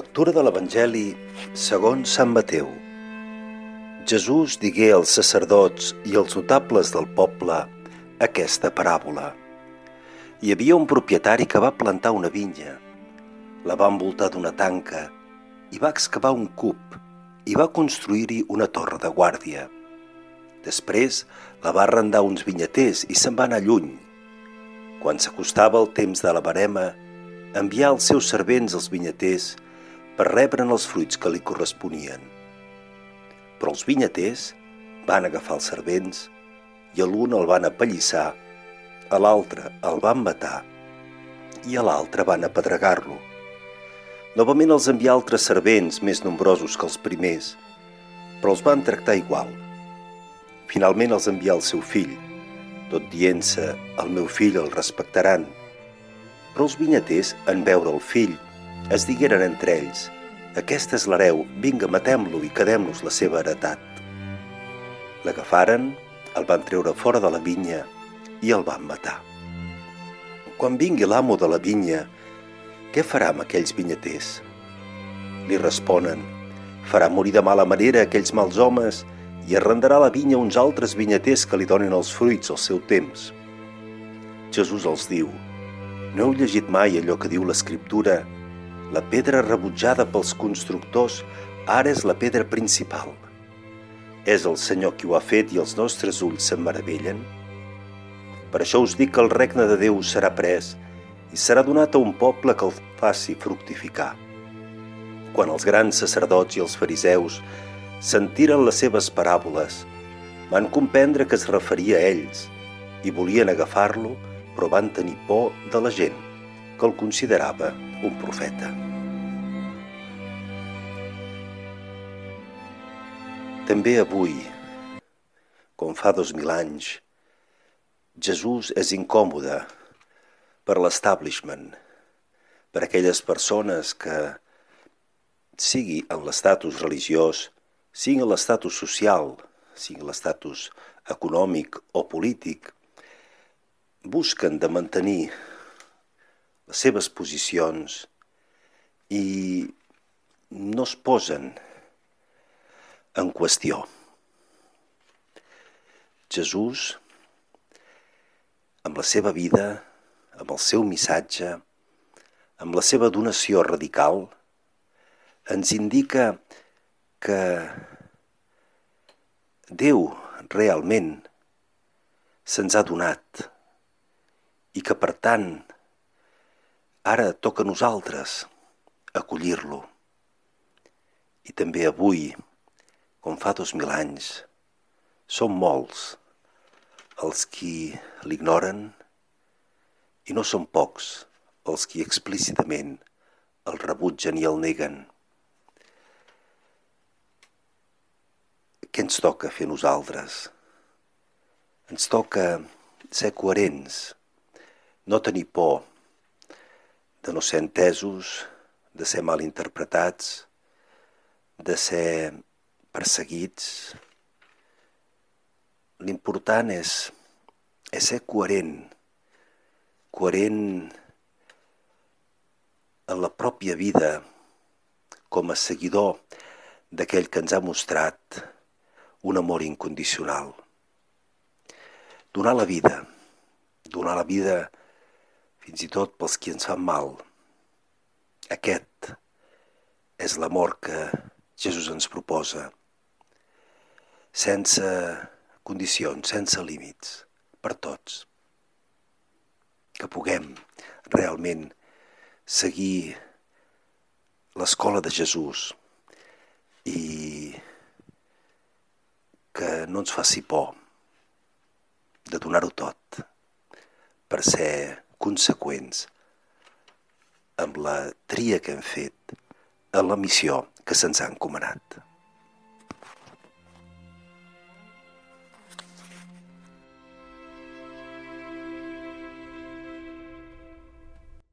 Lectura de l'Evangeli segons Sant Mateu. Jesús digué als sacerdots i als notables del poble aquesta paràbola. Hi havia un propietari que va plantar una vinya, la va envoltar d'una tanca i va excavar un cub i va construir-hi una torre de guàrdia. Després la va arrendar uns vinyaters i se'n va anar lluny. Quan s'acostava el temps de la barema, envià els seus servents als vinyaters per rebre'n els fruits que li corresponien. Però els vinyaters van agafar els servents i a l'un el van apallissar, a l'altre el van matar i a l'altre van apedregar-lo. Novament els envià altres servents més nombrosos que els primers, però els van tractar igual. Finalment els envià el seu fill, tot dient-se, el meu fill el respectaran. Però els vinyaters, en veure el fill, es digueren entre ells, aquest és l'hereu, vinga, matem-lo i quedem-nos la seva heretat. L'agafaren, el van treure fora de la vinya i el van matar. Quan vingui l'amo de la vinya, què farà amb aquells vinyaters? Li responen, farà morir de mala manera aquells mals homes i arrendarà la vinya a uns altres vinyaters que li donen els fruits al seu temps. Jesús els diu, no heu llegit mai allò que diu l'Escriptura la pedra rebutjada pels constructors ara és la pedra principal. És el Senyor qui ho ha fet i els nostres ulls se'n meravellen? Per això us dic que el regne de Déu serà pres i serà donat a un poble que el faci fructificar. Quan els grans sacerdots i els fariseus sentiren les seves paràboles, van comprendre que es referia a ells i volien agafar-lo, però van tenir por de la gent, que el considerava un profeta. També avui, com fa dos mil anys, Jesús és incòmode per l'establishment, per aquelles persones que, sigui en l'estatus religiós, sigui en l'estatus social, sigui l'estatus econòmic o polític, busquen de mantenir les seves posicions i no es posen en qüestió. Jesús, amb la seva vida, amb el seu missatge, amb la seva donació radical, ens indica que Déu realment se'ns ha donat i que per tant Ara toca a nosaltres acollir-lo. I també avui, com fa dos mil anys, som molts els qui l'ignoren i no són pocs els qui explícitament el rebutgen i el neguen. Què ens toca fer nosaltres? Ens toca ser coherents, no tenir por, de no ser entesos, de ser mal interpretats, de ser perseguits. L'important és, és ser coherent, coherent en la pròpia vida com a seguidor d'aquell que ens ha mostrat un amor incondicional. Donar la vida, donar la vida fins i tot pels qui ens fan mal. Aquest és l'amor que Jesús ens proposa, sense condicions, sense límits, per tots. Que puguem realment seguir l'escola de Jesús i que no ens faci por de donar-ho tot per ser conseqüents amb la tria que hem fet en la missió que se'ns ha encomanat.